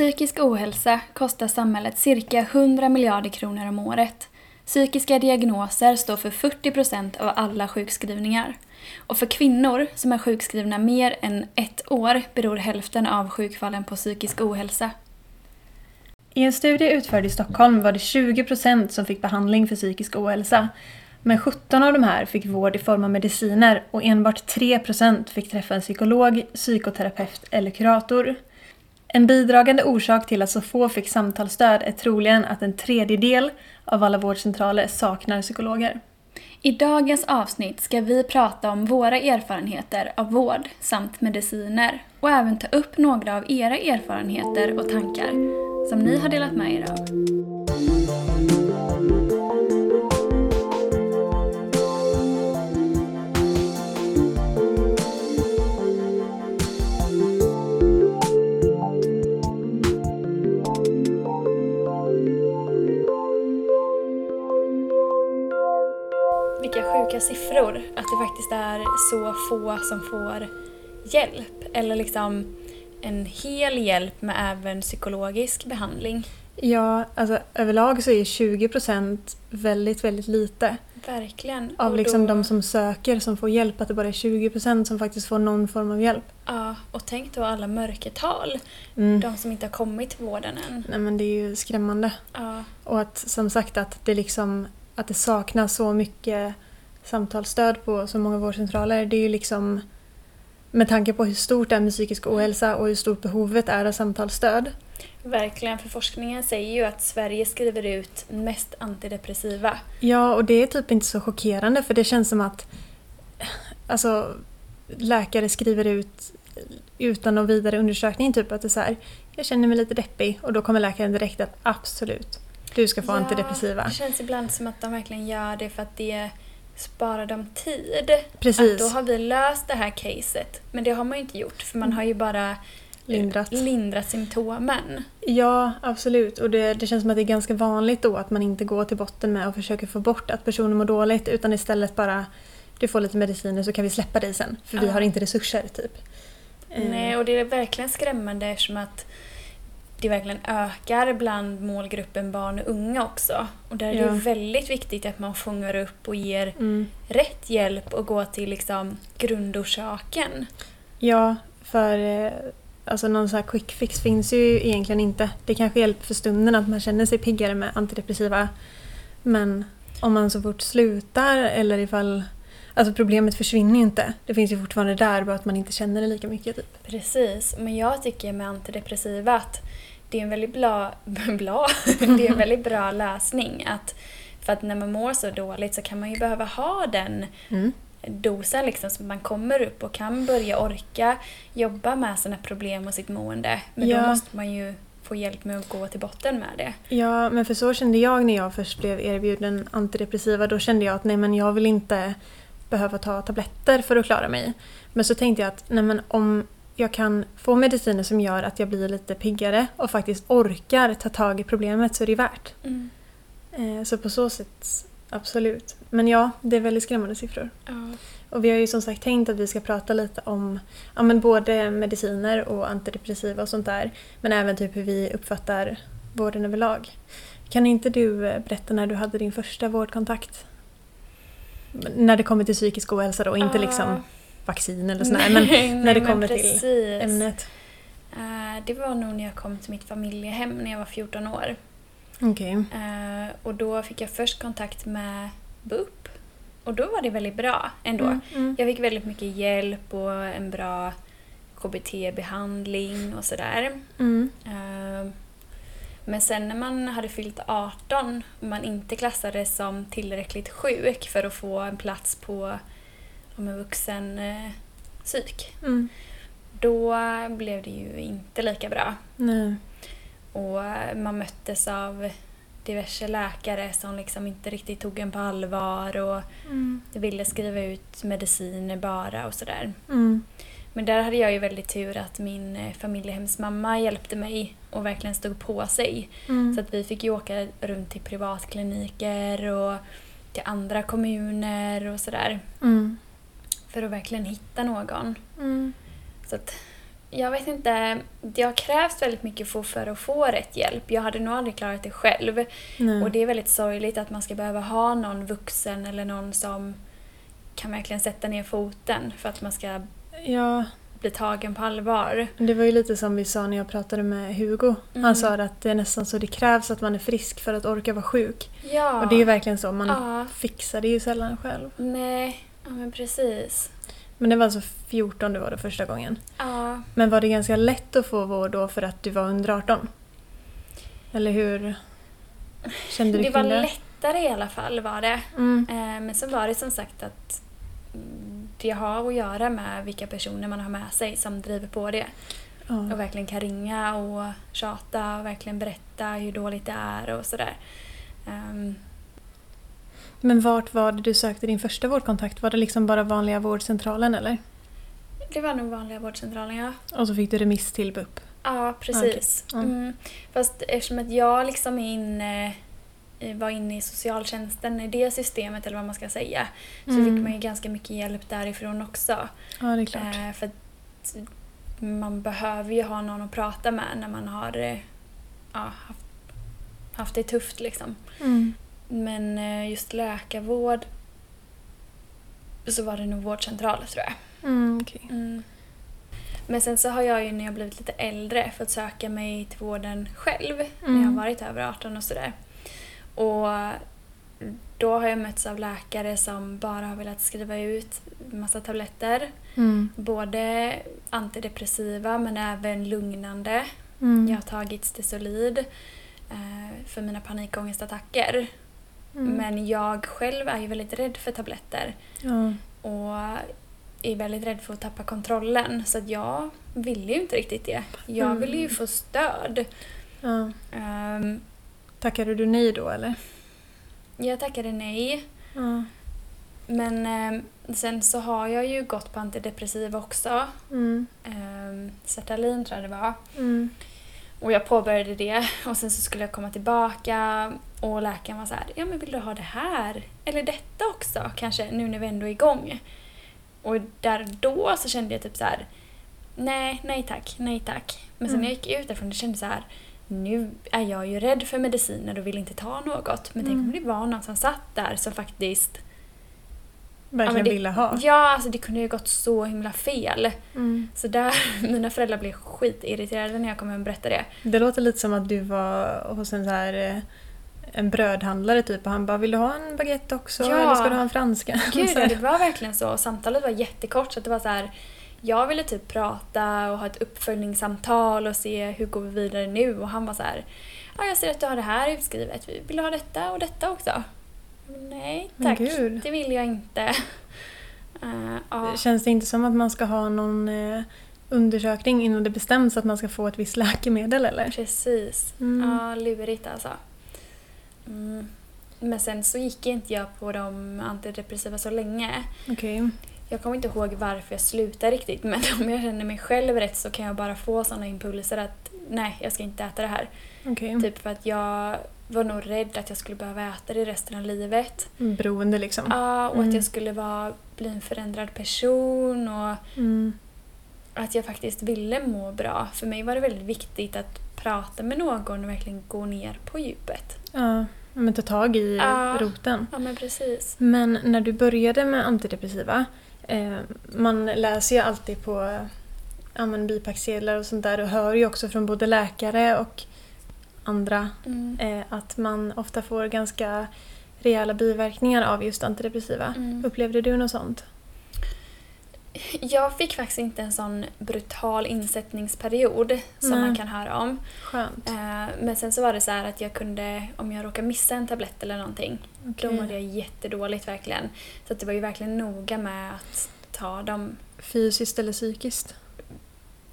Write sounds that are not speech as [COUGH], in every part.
Psykisk ohälsa kostar samhället cirka 100 miljarder kronor om året. Psykiska diagnoser står för 40 procent av alla sjukskrivningar. Och för kvinnor som är sjukskrivna mer än ett år beror hälften av sjukfallen på psykisk ohälsa. I en studie utförd i Stockholm var det 20 procent som fick behandling för psykisk ohälsa. Men 17 av de här fick vård i form av mediciner och enbart 3 procent fick träffa en psykolog, psykoterapeut eller kurator. En bidragande orsak till att så få fick samtalsstöd är troligen att en tredjedel av alla vårdcentraler saknar psykologer. I dagens avsnitt ska vi prata om våra erfarenheter av vård samt mediciner och även ta upp några av era erfarenheter och tankar som ni har delat med er av. sjuka siffror att det faktiskt är så få som får hjälp eller liksom en hel hjälp med även psykologisk behandling. Ja, alltså överlag så är 20 procent väldigt, väldigt lite. Verkligen. Av liksom då- de som söker som får hjälp, att det bara är 20 procent som faktiskt får någon form av hjälp. Ja, och tänk då alla mörkertal. Mm. De som inte har kommit till vården än. Nej men det är ju skrämmande. Ja, Och att som sagt att det liksom att det saknas så mycket samtalsstöd på så många vårdcentraler. Det är ju liksom med tanke på hur stort är med psykisk ohälsa och hur stort behovet är av samtalsstöd. verkligen. För forskningen säger ju att Sverige skriver ut mest antidepressiva. Ja, och det är typ inte så chockerande för det känns som att alltså, läkare skriver ut utan någon vidare undersökning typ att det är så här, jag känner mig lite deppig och då kommer läkaren direkt att absolut, du ska få antidepressiva. Det känns ibland som att de verkligen gör det för att det sparar dem tid. Precis. Att då har vi löst det här caset. Men det har man ju inte gjort för man har ju bara Lindrat. lindrat symptomen. Ja, absolut. Och det, det känns som att det är ganska vanligt då att man inte går till botten med och försöker få bort att personen mår dåligt utan istället bara du får lite mediciner så kan vi släppa dig sen för vi Ja. har inte resurser typ. Eh, Nej, och det är verkligen skrämmande eftersom att det verkligen ökar bland målgruppen barn och unga också. Och där är det Ja. ju väldigt viktigt att man fångar upp och ger Mm. rätt hjälp och går till liksom grundorsaken. Ja, för eh, alltså någon så här quick fix finns ju egentligen inte. Det kanske hjälper för stunden att man känner sig piggare med antidepressiva. Men om man så fort slutar eller ifall... Alltså problemet försvinner ju inte. Det finns ju fortfarande där, bara att man inte känner det lika mycket. Typ. Precis, men jag tycker med antidepressiva att det är en väldigt bra, [LAUGHS] bra [LAUGHS] det är en väldigt bra lösning. Att, för att när man mår så dåligt så kan man ju behöva ha den Mm. dosen liksom så att man kommer upp och kan börja orka jobba med sina problem och sitt mående. Men Ja. då måste man ju få hjälp med att gå till botten med det. Ja, men för så kände jag när jag först blev erbjuden antidepressiva. Då kände jag att nej men jag vill inte behöva ta tabletter för att klara mig. Men så tänkte jag att nej men om jag kan få mediciner som gör att jag blir lite piggare och faktiskt orkar ta tag i problemet så är det värt. Eh, Så på så sätt, absolut. Men ja, det är väldigt skrämmande siffror. Ja. Och vi har ju som sagt tänkt att vi ska prata lite om ja, men både mediciner och antidepressiva och sånt där. Men även typ hur vi uppfattar vården överlag. Kan inte du eh, berätta när du hade din första vårdkontakt? När det kommer till psykisk ohälsa då, inte Ah. liksom vaccin eller sådär, men [LAUGHS] Nej, när det kommer till ämnet. Eh, Det var nog när jag kom till mitt familjehem när jag var 14 år. Okej. Eh, och då fick jag först kontakt med BUP. Och då var det väldigt bra ändå. Mm, mm. Jag fick väldigt mycket hjälp och en bra KBT-behandling och sådär. Mm. Eh, Men sen när man hade fyllt 18 och man inte klassades som tillräckligt sjuk för att få en plats på om en vuxen eh, psyk. Mm. Då blev det ju inte lika bra. Nej. Och man möttes av diverse läkare som liksom inte riktigt tog en på allvar och Mm. ville skriva ut mediciner bara och sådär. Mm. Men där hade jag ju väldigt tur att min eh, familjehemsmamma hjälpte mig och verkligen stod på sig. Mm. Så att vi fick ju åka runt till privatkliniker och till andra kommuner och sådär. Mm. För att verkligen hitta någon. Mm. Så att jag vet inte, det har krävts väldigt mycket för, för att få rätt hjälp. Jag hade nog aldrig klarat det själv. Nej. Och det är väldigt sorgligt att man ska behöva ha någon vuxen eller någon som kan verkligen sätta ner foten för att man ska Ja, bli tagen på allvar. det var ju lite som vi sa när jag pratade med Hugo. Mm. Han sa att det är nästan så det krävs att man är frisk för att orka vara sjuk. Ja. Och det är verkligen så, man Ja. fixar det ju sällan själv. Nej, ja men precis. Men det var alltså 14 du var det första gången. Ja. Men var det ganska lätt att få vård då för att du var under 18? Eller hur kände du Det var det? lättare i alla fall var det. Mm. Eh, Men så var det som sagt att det har att göra med vilka personer man har med sig som driver på det. Ja. Och verkligen kan ringa och tjata och verkligen berätta hur dåligt det är och sådär. Men vart var det du sökte din första vårdkontakt? Var det liksom bara vanliga vårdcentralen eller? Det var nog vanliga vårdcentralen, ja. Och så fick du remiss till BUP? Ja, precis. Okej. Mm. Mm. Fast eftersom att jag liksom är inne, eh, var inne i socialtjänsten, i det systemet eller vad man ska säga, så Mm. fick man ju ganska mycket hjälp därifrån också. Ja, det är klart. Eh, för man behöver ju ha någon att prata med när man har eh, ja, haft, haft det tufft liksom. Mm. Men eh, just läkarvård så var det nog vårdcentral tror jag. Mm, okej. Mm. Men sen så har jag ju när jag blivit lite äldre fått söka mig till vården själv när jag har Mm. varit över 18 och sådär. Och då har jag mötts av läkare som bara har velat skriva ut massa tabletter. Mm. Både antidepressiva men även lugnande. Mm. Jag har tagit Stesolid eh, för mina panikångestattacker. Mm. Men jag själv är ju väldigt rädd för tabletter. Ja. Och är väldigt rädd för att tappa kontrollen. Så att jag ville ju inte riktigt det. Jag ville ju Mm. få stöd. Ja. Ehm, Tackade du nej då eller? jag tackade nej. Ja. Men ehm, sen så har jag ju gått på antidepressiva också. Mm. Um, Sertalin tror jag det var. Mm. Och jag påbörjade det och sen så skulle jag komma tillbaka och läkaren var så här, ja men vill du ha det här? Eller detta också kanske, nu när vi ändå är igång. Och där då så kände jag typ så här, nej, nej tack, nej tack. Men sen Mm. när jag gick ut därifrån det kände så här, nu är jag ju rädd för mediciner och vill inte ta något. Men tänk Mm. om det var någon som satt där som faktiskt, Verkligen men det- ville ha. ja alltså det kunde ju gått så himla fel. Mm. Så där, [LAUGHS] mina föräldrar blev skitirriterade när jag kom hem och berättade det. Det låter lite som att du var hos en så här eh, en brödhandlare typ och han bara “Vill du ha en baguette också? Ja. Eller ska du ha en franska?” [LAUGHS] Gud, det var verkligen så. Samtalet var jättekort så det var så här. Jag ville typ prata och ha ett uppföljningssamtal och se hur går vi vidare nu och han var så här. Ja, jag ser att du har det här utskrivet. Vill du ha detta och detta också? Nej, tack. Det vill jag inte. [LAUGHS] Eh, ja. Känns det inte som att man ska ha någon eh, undersökning innan det bestäms att man ska få ett visst läkemedel eller? Precis. Mm. Ja, lurigt alltså. Mm. Men sen så gick inte jag på de antidepressiva så länge. Okej. Jag kommer inte ihåg varför jag slutade riktigt men [LAUGHS] om jag känner mig själv rätt så kan jag bara få sådana impulser att nej, jag ska inte äta det här. Okej. Typ för att jag var nog rädd att jag skulle behöva äta det resten av livet. Beroende liksom. Ja, och Mm. att jag skulle vara, bli en förändrad person och Mm. att jag faktiskt ville må bra. För mig var det väldigt viktigt att prata med någon och verkligen gå ner på djupet. Ja, men ta tag i Ja. roten. Ja men precis. Men när du började med antidepressiva, eh, man läser ju alltid på ja, men bipacksedlar och sånt där och hör ju också från både läkare och andra Mm. eh, att man ofta får ganska rejäla biverkningar av just antidepressiva. Mm. Upplevde du något sånt? Jag fick faktiskt inte en sån brutal insättningsperiod som Nej. man kan höra om. Skönt. Eh, Men sen så var det så här att jag kunde, om jag råkade missa en tablett eller någonting, då Okej. mådde jag jättedåligt verkligen. Så det var ju verkligen noga med att ta dem Fysiskt eller psykiskt?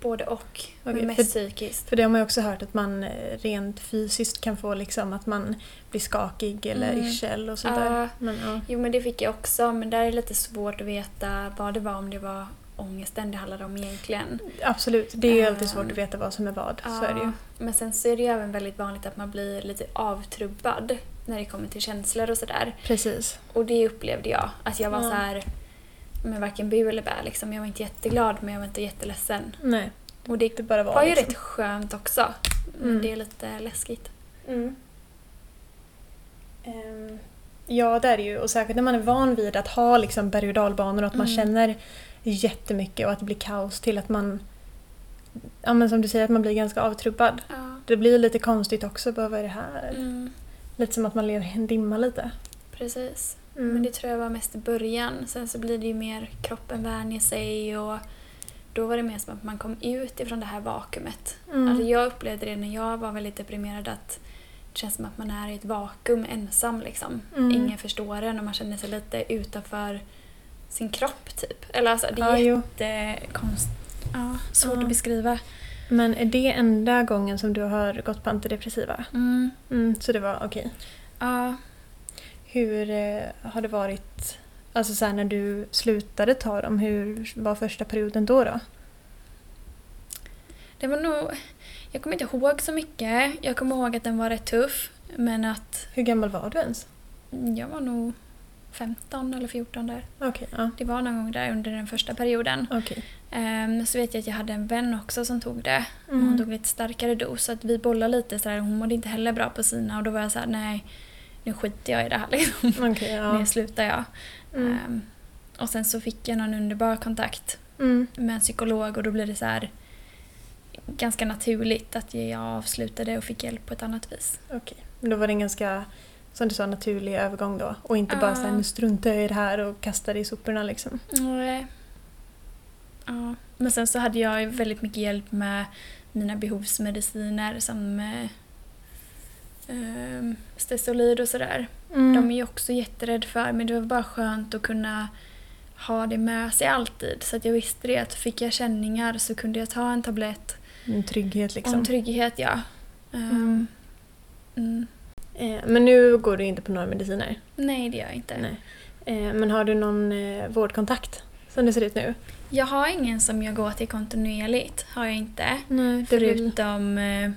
Både och. Men mest för- psykiskt. För det har man ju också hört att man eh, rent fysiskt kan få liksom att man blir skakig eller Mm. yrsel och sånt Ja. där. Men, ja. Jo men det fick jag också, men där är det lite svårt att veta vad det var, om det var ångesten det handlade om egentligen. Absolut, det är ju alltid Ehm, svårt att veta vad som är vad. Så är det ju. Men sen så är det ju även väldigt vanligt att man blir lite avtrubbad när det kommer till känslor och sådär. Precis. Och det upplevde jag. Att jag var Ja. så här, men varken bu eller bä liksom. Jag var inte jätteglad men jag var inte jätteledsen. Nej. Och det Det bara var var ju liksom. rätt skönt också. Men Mm. det är lite läskigt. Mm. Ehm, ja, det är det ju. Och särskilt när man är van vid att ha liksom berg och dalbanor och att man Mm. känner jättemycket och att det blir kaos till att man, ja men som du säger, att man blir ganska avtrubbad. Ja. Det blir lite konstigt också, bara vad är det här? Mm, Lite som att man lever i en dimma lite. precis. Mm. Men det tror jag var mest i början. Sen så blir det ju mer kroppen vänjer sig och då var det mer som att man kom ut ifrån det här vakuumet. Mm. Alltså jag upplevde det när jag var väldigt deprimerad att det känns som att man är i ett vakuum ensam liksom. Mm. Ingen förstår en och man känner sig lite utanför sin kropp typ. Eller alltså det är jo. jättekonst... Ja, svårt Ja. att beskriva. Men är det enda gången som du har gått på antidepressiva? Mm. Mm, så det var okej. Ja, Hur eh, har det varit, alltså så här, när du slutade ta dem, hur var första perioden då? då? det var nog... Jag kommer inte ihåg så mycket. Jag kommer ihåg att den var rätt tuff. Men att Hur gammal var du ens? jag var nog 15 eller 14 där. Okej, ja. Det var någon gång där under den första perioden. Okej. Ehm, så vet jag att jag hade en vän också som tog det. Mm. Hon tog lite starkare dos. Så att vi bollade lite sådär. Hon mådde inte heller bra på sina och då var jag så här: nej nu skiter jag i det här liksom. [LAUGHS] Okej, ja. Nu slutar jag. Mm. Ehm, och sen så fick jag någon underbar kontakt Mm. med en psykolog och då blev det så här ganska naturligt att jag avslutade och fick hjälp på ett annat vis. Okej. Men Då var det en ganska, som du sa, naturlig övergång då? Och inte bara Ja. så här, nu struntar jag i det här och kastar det i soporna liksom? Nej. Ja. Men sen så hade jag väldigt mycket hjälp med mina behovsmediciner som eh, eh, Stesolid och sådär. Mm. De är ju också jätterädd för men det var bara skönt att kunna ha det med sig alltid. Så att jag visste det att fick jag känningar så kunde jag ta en tablett. En trygghet liksom. Om trygghet ja. Ehm, Mm. mm. Eh, men nu går du inte på några mediciner? Nej det gör jag inte. Nej. Eh, men har du någon eh, vårdkontakt som det ser ut nu? Jag har ingen som jag går till kontinuerligt. Har jag inte. Nej, väl Förutom eh,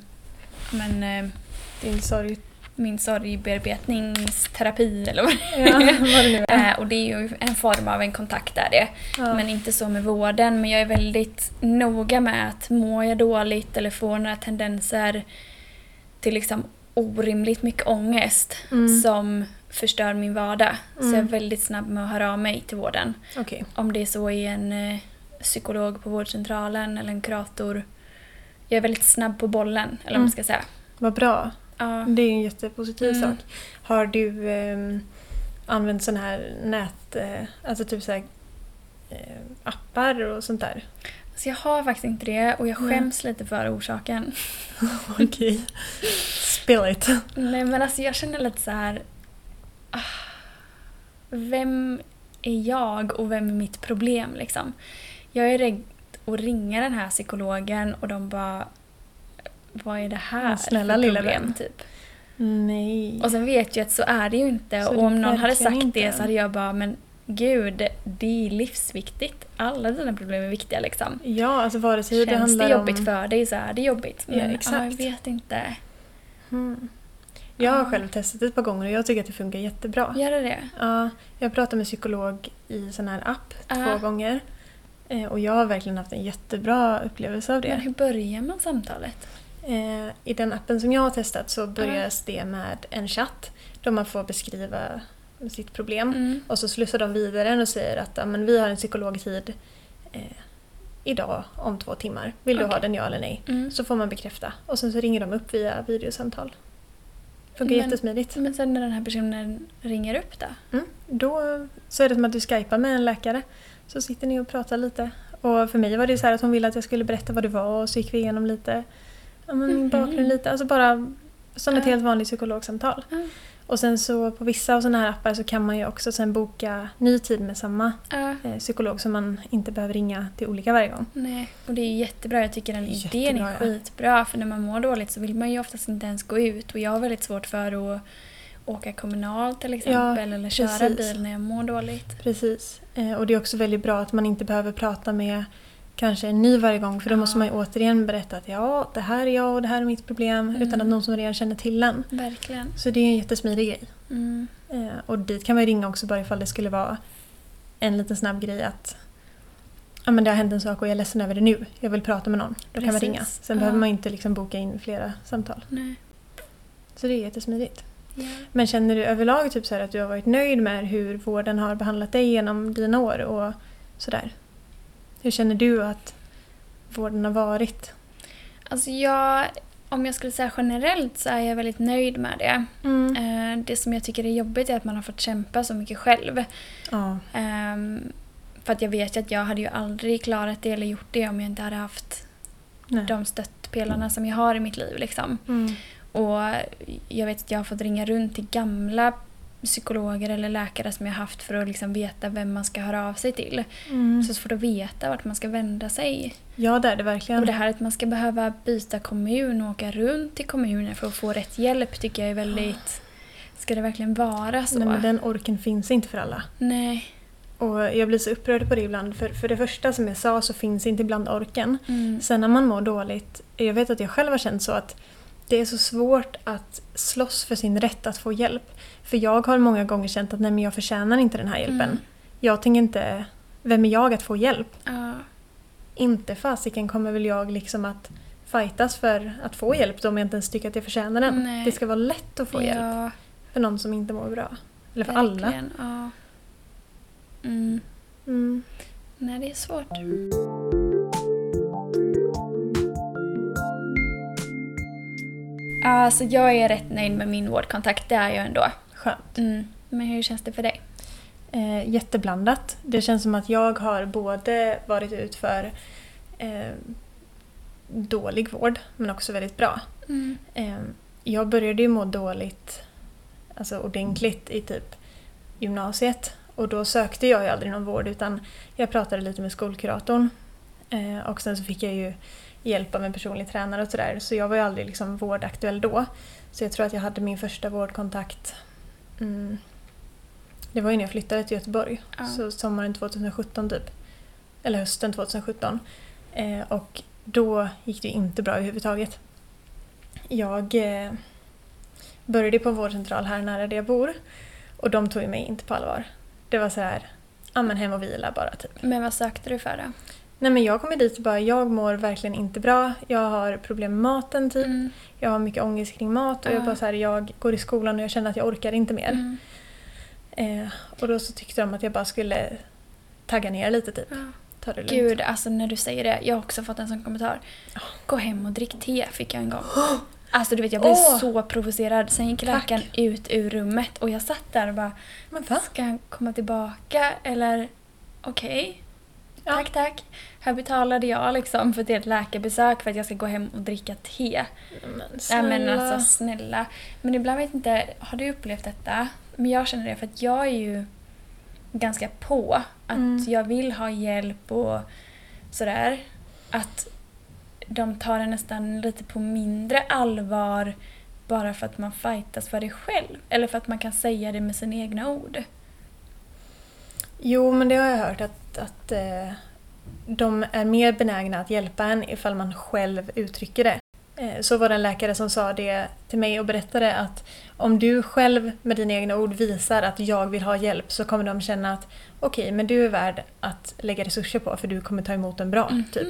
men, din sorg. min sorgbearbetningsterapi eller vad Ja, vad det nu är. Eh, Och det är ju en form av en kontakt där det. Ja. Men inte så med vården. Men jag är väldigt noga med att mår jag dåligt eller får några tendenser till liksom orimligt mycket ångest Mm. som förstör min vardag. Så jag är Mm. väldigt snabb med att höra av mig till vården. Okej. Om det är så i en eh, psykolog på vårdcentralen eller en kurator. Jag är väldigt snabb på bollen, eller vad Mm. man ska säga. Vad bra. Ja. Det är en jättepositiv Mm. sak. Har du ehm, använt sån här nät... Eh, alltså typ så här, eh, appar och sånt där? Så jag har faktiskt inte det och jag skäms lite för orsaken. [LAUGHS] Okej. Spill it. Nej men alltså jag känner lite så här. ah, Vem är jag och vem är mitt problem liksom? Jag är rädd att ringa den här psykologen och de bara Vad är det här snälla för lilla problem? vän. Typ. Nej. Och sen vet jag att så är det ju inte Så och om någon hade sagt inte. det så hade jag bara men gud, det är livsviktigt. Alla dina problem är viktiga liksom. Ja, alltså vare sig det Känns handlar det jobbigt om... för dig så är det jobbigt. Ja, Men exakt. ja, jag vet inte. Mm. Jag har Ja. själv testat ett par gånger och jag tycker att det funkar jättebra. Gör det det? Ja, jag pratade med psykolog i sån här app Ja. två gånger. Eh, Och jag har verkligen haft en jättebra upplevelse av det. Men hur börjar man samtalet? Eh, I den appen som jag har testat så börjas det med en chatt då man får beskriva sitt problem. Mm. Och så slussar de vidare en och säger att ja, men vi har en psykologtid eh, idag om två timmar. Vill du ha den ja eller nej? Mm. Så får man bekräfta. Och sen så ringer de upp via videosamtal. Funkar Men- jättesmidigt. Men sen när den här personen ringer upp då? Mm. Då så är det som att du skypar med en läkare. Så sitter ni och pratar lite. Och för mig var det så att hon ville att jag skulle berätta vad det var och så gick vi igenom lite ja, men min bakgrund lite. Alltså bara som ett Ja. helt vanligt psykologsamtal. Ja. Och sen så på vissa av sådana här appar så kan man ju också sen boka ny tid med samma Ja. eh, psykolog så man inte behöver ringa till olika varje gång. Nej, och det är jättebra. Jag tycker den idén Jättebra, är ja. skitbra. För när man mår dåligt så vill man ju oftast inte ens gå ut. Och jag har väldigt svårt för att åka kommunalt till exempel. eller köra precis. bil när jag mår dåligt. Precis. Eh, och det är också väldigt bra att man inte behöver prata med kanske en ny varje gång för då Ja. måste man ju återigen berätta att ja, det här är jag och det här är mitt problem. Mm. Utan att någon som redan känner till en. Verkligen. Så det är en jättesmidig grej. Mm. Eh, och dit kan man ju ringa också bara ifall det skulle vara en liten snabb grej att ja, men det har hänt en sak och jag är ledsen över det nu. Jag vill prata med någon. Då kan man Precis. ringa. Sen Ja. behöver man inte liksom boka in flera samtal. Nej. Så det är jättesmidigt. Ja. Men känner du överlag typ så att du har varit nöjd med hur vården har behandlat dig genom dina år och sådär? Hur känner du att vården har varit? Alltså jag, om jag skulle säga generellt så är jag väldigt nöjd med det. Eh, Det som jag tycker är jobbigt är att man har fått kämpa så mycket själv. Ja. Ehm, För att jag vet ju att jag hade ju aldrig klarat det eller gjort det om jag inte hade haft Nej. de stöttpelarna som jag har i mitt liv. Liksom. Mm. Och jag vet att jag har fått ringa runt till gamla psykologer eller läkare som jag haft för att liksom veta vem man ska höra av sig till. Mm. Så svårt att veta vart man ska vända sig. Ja, det är det verkligen. Och det här att man ska behöva byta kommun och åka runt till kommuner för att få rätt hjälp tycker jag är väldigt... Ska det verkligen vara så? Nej, men den orken finns inte för alla. Nej. Och jag blir så upprörd på det ibland. För, för det första som jag sa så finns inte ibland orken. Mm. Sen när man mår dåligt, jag vet att jag själv har känt så att det är så svårt att slåss för sin rätt att få hjälp. För jag har många gånger känt att nej men jag förtjänar inte den här hjälpen. Mm. Jag tänker inte, vem är jag att få hjälp? Ja. Inte fasiken kommer väl jag liksom att fightas för att få hjälp då om jag inte ens tycker att jag förtjänar den. Nej. Det ska vara lätt att få hjälp Ja, för någon som inte mår bra. Eller för alla. verkligen. Ja. Mm. Mm. Nej, det är svårt. Alltså jag är rätt nöjd med min vårdkontakt, det är jag ändå. Skönt. Mm. Men hur känns det för dig? Eh, jätteblandat. Det känns som att jag har både varit ut för eh, dålig vård men också väldigt bra. Mm. Eh, jag började ju må dåligt, alltså ordentligt i typ gymnasiet och då sökte jag ju aldrig någon vård utan jag pratade lite med skolkuratorn eh, och sen så fick jag ju hjälp av en personlig tränare och sådär så jag var ju aldrig liksom vårdaktuell då. Så jag tror att jag hade min första vårdkontakt mm, det var ju när jag flyttade till Göteborg, Ja. så sommaren 2017 typ. Eller hösten 2017. Eh, och då gick det inte bra överhuvudtaget. Jag eh, började på en vårdcentral här nära där jag bor och de tog mig inte på allvar. Det var så här, ja men hem och vila bara typ. Men vad sökte du för då? Nej men jag kommer dit och bara, jag mår verkligen inte bra. Jag har problem med maten typ. Mm. Jag har mycket ångest kring mat och jag Ja. bara så här, jag går i skolan och jag känner att jag orkar inte mer. Mm. Eh, och då så tyckte de att jag bara skulle tagga ner lite typ. Ta det lugnt. Gud, alltså när du säger det. Jag har också fått en sån kommentar. Gå hem och drick te fick jag en gång. [GASPS] Alltså du vet jag blev Åh! så provocerad. Sen gick läkaren ut ur rummet och jag satt där och bara Men va? Ska han komma tillbaka eller okej? Ja. Tack tack. Här betalade jag liksom för ett läkarbesök för att jag ska gå hem och dricka te. Men Nej snälla. men alltså snälla. Men ibland vet jag inte, har du upplevt detta? Men jag känner det för att jag är ju ganska på att Mm. jag vill ha hjälp och sådär. Att de tar det nästan lite på mindre allvar bara för att man fightas för det själv. Eller för att man kan säga det med sina egna ord. Jo, men det har jag hört att, att eh, de är mer benägna att hjälpa en ifall man själv uttrycker det. Eh, så var det en läkare som sa det till mig och berättade att om du själv med dina egna ord visar att jag vill ha hjälp så kommer de känna att okej, men du är värd att lägga resurser på för du kommer ta emot den bra. Mhm. Typ.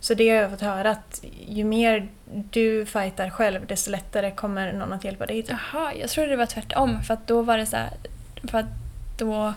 Så det har jag fått höra att ju mer du fightar själv desto lättare kommer någon att hjälpa dig. Typ. Jaha, jag trodde det var tvärtom. För att då var det så här, För att då...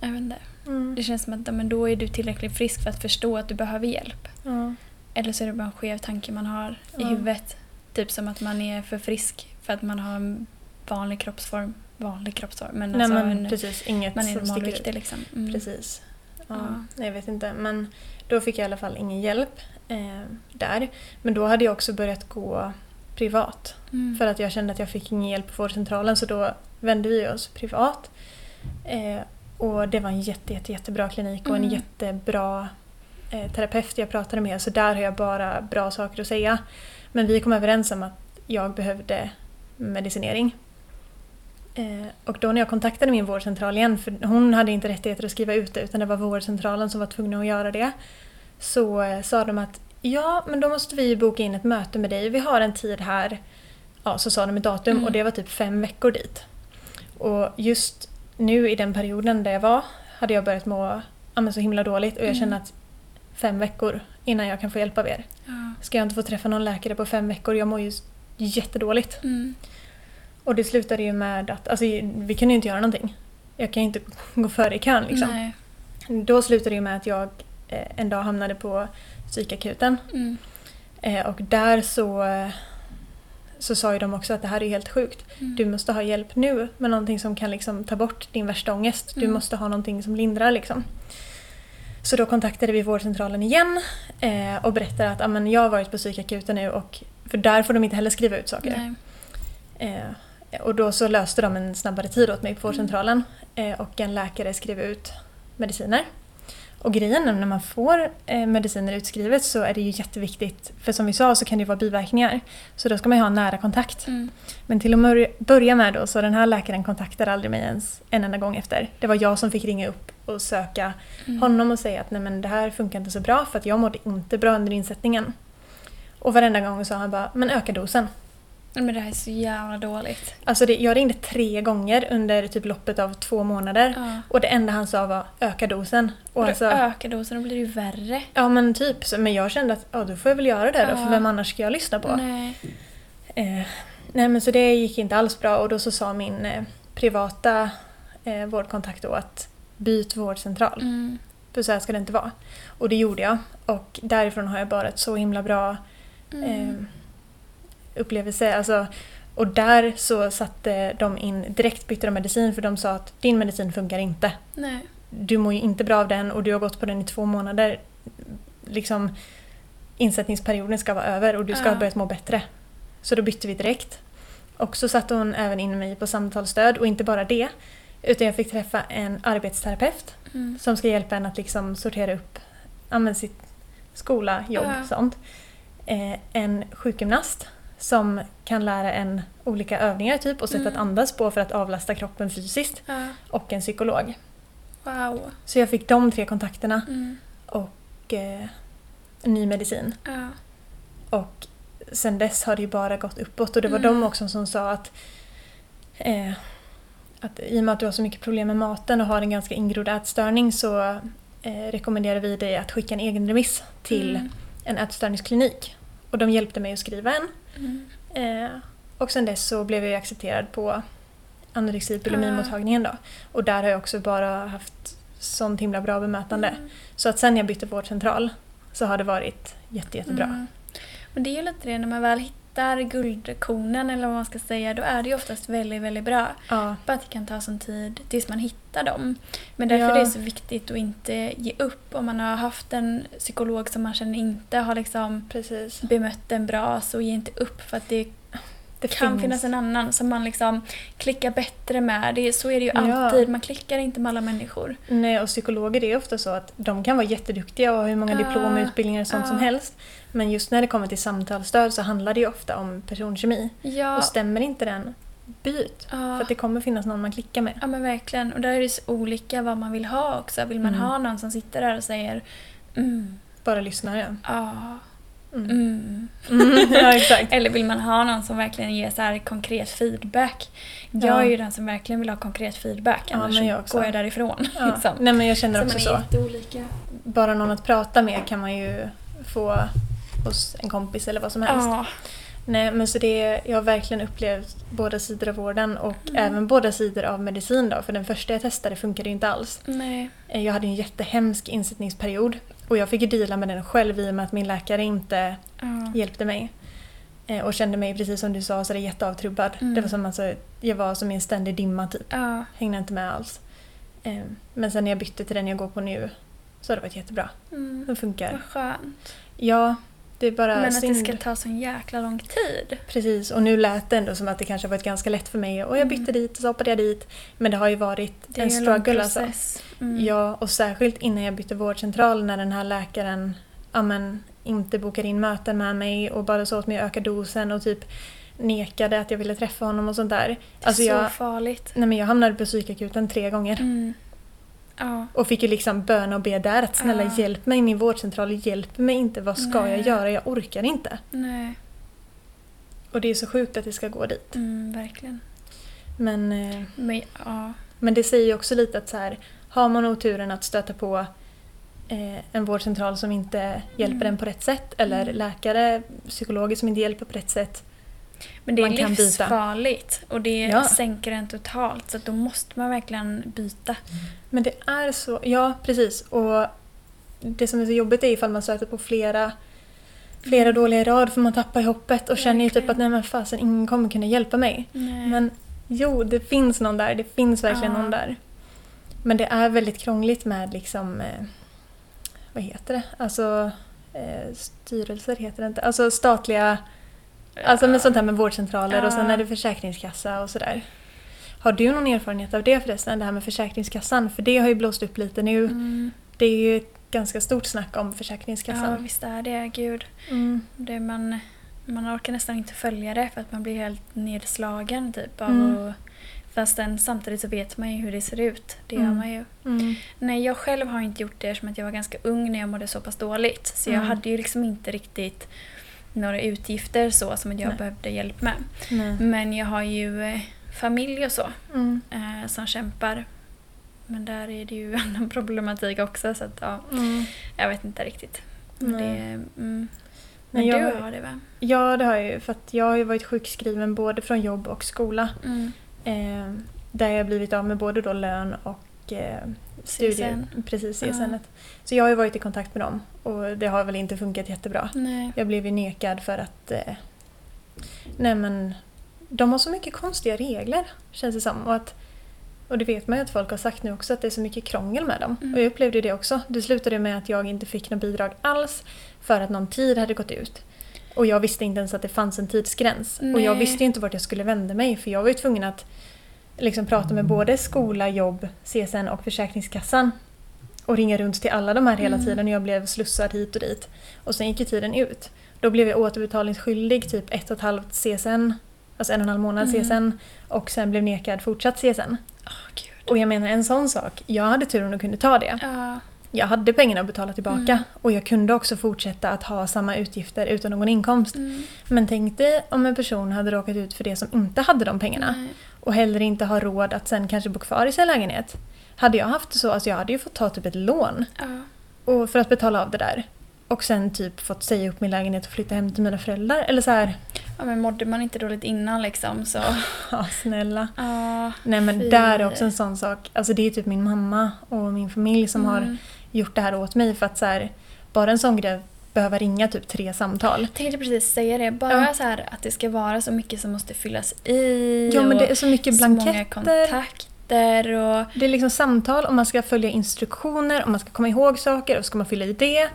Jag vet inte. Mm. Det känns som att men då är du tillräckligt frisk för att förstå att du behöver hjälp. Ja. Eller så är det bara en skev tanke man har i Ja. huvudet. Typ som att man är för frisk för att man har en vanlig kroppsform. Vanlig kroppsform, men Nej alltså men en, precis, inget man är normalviktig liksom. Mm. Precis. Ja, Ja. Jag vet inte. Men då fick jag i alla fall ingen hjälp eh, där. Men då hade jag också börjat gå privat. Mm. För att jag kände att jag fick ingen hjälp på vårdcentralen så då vände vi oss privat. Eh, och det var en jätte, jätte, jättebra klinik och en Mm. jättebra eh, terapeut jag pratade med. Så där har jag bara bra saker att säga. Men vi kom överens om att jag behövde medicinering. Eh, och då när jag kontaktade min vårdcentral igen, för hon hade inte rättigheter att skriva ut det utan det var vårdcentralen som var tvungna att göra det. Så eh, sa de att ja, men då måste vi boka in ett möte med dig. Vi har en tid här. Ja, så sa de ett datum Mm. och det var typ fem veckor dit. Och just nu i den perioden där jag var hade jag börjat må ja, så himla dåligt och jag Mm. känner att fem veckor innan jag kan få hjälp av er. Ja. Ska jag inte få träffa någon läkare på fem veckor? Jag mår ju jättedåligt. Mm. Och det slutade ju med att, alltså vi kunde ju inte göra någonting. Jag kan ju inte [LAUGHS] gå före i kön liksom. Nej. Då slutade det ju med att jag eh, en dag hamnade på psykakuten. Mm. Eh, och där så, så sa ju de också att det här är helt sjukt. Mm. Du måste ha hjälp nu med någonting som kan liksom ta bort din värsta ångest. Du Mm. måste ha någonting som lindrar liksom. Så då kontaktade vi vårdcentralen igen eh, och berättade att amen, jag har varit på psykakuten nu och för där får de inte heller skriva ut saker. Eh, och då så löste de en snabbare tid åt mig på vårdcentralen eh, och en läkare skrev ut mediciner. Och grejen är när man får eh, mediciner utskrivet så är det ju jätteviktigt, för som vi sa så kan det ju vara biverkningar. Så då ska man ju ha nära kontakt. Mm. Men till att börja med då så den här läkaren kontaktade aldrig mig ens en enda gång efter. Det var jag som fick ringa upp och söka Mm. honom och säga att nej men det här funkar inte så bra för att jag mådde inte bra under insättningen. Och varenda gång sa han bara, men öka dosen. Men det här är så jävla dåligt. Alltså det, jag ringde tre gånger under typ loppet av två månader. Ja. Och det enda han sa var öka dosen. Och alltså, då ökar dosen och blir det ju värre. ja men typ. Så, men jag kände att ja, då får jag väl göra det då, Ja. för vem annars ska jag lyssna på? Nej. Eh, nej men så det gick inte alls bra och då så sa min eh, privata eh, vårdkontakt då att byt vårdcentral. Mm. För så här ska det inte vara. Och det gjorde jag. Och därifrån har jag bara ett så himla bra Mm. Upplevelse. Alltså, och där så satte de in, direkt bytte de medicin för de sa att din medicin funkar inte. Nej. Du mår ju inte bra av den och du har gått på den i två månader. Liksom insättningsperioden ska vara över och du ska Ja. ha börjat må bättre. Så då bytte vi direkt. Och så satte hon även in mig på samtalsstöd och inte bara det. Utan jag fick träffa en arbetsterapeut Mm. som ska hjälpa en att liksom sortera upp men sitt skola, jobb, Ja. sånt. Eh, en sjukgymnast som kan lära en olika övningar typ och sätt Mm. att andas på för att avlasta kroppen fysiskt. Ja. Och en psykolog. Wow. Så jag fick de tre kontakterna Mm. och eh, ny medicin. Ja. Och sen dess har det ju bara gått uppåt och det var Mm. de också som sa att, eh, att i och med att du har så mycket problem med maten och har en ganska ingrodd ätstörning så eh, rekommenderar vi dig att skicka en egen remiss till Mm. en ätstörningsklinik. Och de hjälpte mig att skriva en. Mm. Eh, och sen dess så blev jag accepterad på anorexi bulimimottagningen då. Och där har jag också bara haft sånt himla bra bemötande. Mm. Så att sen jag bytte vårdcentral så har det varit jätte, jättebra. Mm. Men det är ju lite det, när man väl hittar guldkornen eller vad man ska säga, då är det ju oftast väldigt, väldigt bra. Ja, Bara att det kan ta sån tid tills man hittar dem. Men därför Ja. är det så viktigt att inte ge upp. Om man har haft en psykolog som man känner inte har liksom precis. bemött en bra, så ge inte upp för att det Det kan finns. finnas en annan som man liksom klickar bättre med. Det, så är det ju Ja. alltid, man klickar inte med alla människor. Nej, och psykologer är ofta så att de kan vara jätteduktiga och ha hur många Ja. diplom och utbildningar och sånt Ja. som helst. Men just när det kommer till samtalsstöd så handlar det ju ofta om personkemi. Ja, Och stämmer inte den, byt. ja. För att det kommer finnas någon man klickar med. Ja men verkligen. Och där är det så olika vad man vill ha också. Vill man Mm. ha någon som sitter där och säger mm, Bara lyssnar jag. ja, Mm. mm. [LAUGHS] Ja, exakt. Eller vill man ha någon som verkligen ger så här konkret feedback? Jag Ja. är ju den som verkligen vill ha konkret feedback. Ja, Annars men jag också. går jag därifrån. Ja. liksom. Nej, men jag känner så också man så. Bara någon att prata med kan man ju få hos en kompis eller vad som helst. Ja. Nej, men så det, jag har verkligen upplevt båda sidor av vården och Mm. även båda sidor av medicin då. För den första jag testade funkade ju inte alls. Nej. Eh, Jag hade en jättehemsk insättningsperiod och jag fick ju deala med den själv i och med att min läkare inte Ja. hjälpte mig. Eh, Och kände mig, precis som du sa, så det jätteavtrubbad. Mm. Det var som alltså, jag var som i en ständig dimma typ. Ja. Hängde inte med alls. Eh, Men sen när jag bytte till den jag går på nu så har det varit jättebra. Mm. Den funkar. Vad skönt. Ja, det är bara Men att synd. det ska ta sån jäkla lång tid. Precis, och nu lät det ändå som att det kanske varit ganska lätt för mig. Och jag bytte dit och så hoppade jag dit. Men det har ju varit Det en ju en struggle alltså. process. Mm. Ja, och särskilt innan jag bytte vårdcentral när den här läkaren ja, men, inte bokade in möten med mig och bara sa åt mig att öka dosen och typ nekade att jag ville träffa honom och sånt där. Det är Alltså så jag, farligt. nej, men jag hamnade på psykakuten tre gånger. Mm. Ja. Och fick ju liksom böna och be där att snälla Ja. hjälp mig, min vårdcentral hjälp mig inte, vad ska Nej. jag göra? Jag orkar inte. Nej. Och det är så sjukt att det ska gå dit. Mm, verkligen. Men, eh, Men, ja. men det säger ju också lite att så här, har man oturen att stöta på eh, en vårdcentral som inte hjälper Mm. en på rätt sätt eller Mm. läkare, psykologer som inte hjälper på rätt sätt. Men det är Man kan byta. livsfarligt och det Ja. sänker en totalt så då måste man verkligen byta. Men det är så, ja precis. Och det som är så jobbigt är ifall man stöter på flera, flera Mm. dåliga rad för man tappar hoppet och känner ju typ att nej men fasen ingen kommer kunna hjälpa mig. Nej. Men jo, det finns någon där. Det finns verkligen Ja. någon där. Men det är väldigt krångligt med liksom, eh, vad heter det? Alltså eh, styrelser heter det inte. Alltså statliga, alltså med sånt här med vårdcentraler och sen Ja. är det Försäkringskassa och sådär. Har du någon erfarenhet av det förresten, det här med Försäkringskassan? För det har ju blåst upp lite nu. Mm. Det är ju ett ganska stort snack om Ja, Försäkringskassan. visst är det. Gud. Mm. Det man, man orkar nästan inte följa det för att man blir helt nedslagen typ av Mm. att, Fastän samtidigt så vet man ju hur det ser ut. Det gör Mm. man ju. Mm. Nej, jag själv har inte gjort det eftersom jag var ganska ung när jag mådde så pass dåligt. Så jag Mm. hade ju liksom inte riktigt några utgifter så som jag Nej. behövde hjälp med. Nej. Men jag har ju eh, familj och så Mm. eh, som kämpar. Men där är det ju [LAUGHS] annan problematik också så att ja, Mm. jag vet inte riktigt. Men, Nej. det, mm. Men Men jag- du har det va? Ja, det har jag ju. För att jag har ju varit sjukskriven både från jobb och skola. Mm. Eh, där jag blivit av med både då lön och eh. CSN. Precis, Ja. CSN. Så jag har ju varit i kontakt med dem och det har väl inte funkat jättebra. Nej. Jag blev ju nekad för att eh, nej men de har så mycket konstiga regler känns det som. Och, att, och det vet man ju att folk har sagt nu också att det är så mycket krångel med dem. Mm. Och jag upplevde det också. Det slutade med att jag inte fick något bidrag alls för att någon tid hade gått ut. Och jag visste inte ens att det fanns en tidsgräns. Och jag Nej. visste ju inte vart jag skulle vända mig för jag var ju tvungen att liksom prata med både skola, jobb, CSN och Försäkringskassan. Och ringa runt till alla de här hela Mm. tiden och jag blev slussad hit och dit. Och sen gick ju tiden ut. Då blev jag återbetalningsskyldig typ ett och ett halvt CSN, alltså en och en halv månad Mm. CSN. Och sen blev nekad fortsatt CSN. Gud. Och jag menar en sån sak, jag hade turen att kunna ta det. Ja. Jag hade pengarna att betala tillbaka Mm. och jag kunde också fortsätta att ha samma utgifter utan någon inkomst. Mm. Men tänk dig om en person hade råkat ut för det som inte hade de pengarna Nej. Och heller inte har råd att sen kanske bo kvar i sin lägenhet. Hade jag haft det så, alltså jag hade ju fått ta typ ett lån Ja. och för att betala av det där. Och sen typ fått säga upp min lägenhet och flytta hem till mina föräldrar. Eller så här, ja, men mådde man inte dåligt innan liksom så... [LAUGHS] ja snälla. Ja. Nej men Fy. där är också en sån sak. Alltså det är typ min mamma och min familj som har Mm. gjort det här åt mig för att så här, bara en sån grej behöva ringa typ tre samtal. Jag tänkte precis säga det. Bara Ja. så här att det ska vara så mycket som måste fyllas i. Ja men det är så mycket så många blanketter. kontakter och... Det är liksom samtal och man ska följa instruktioner och man ska komma ihåg saker och så ska man fylla i det.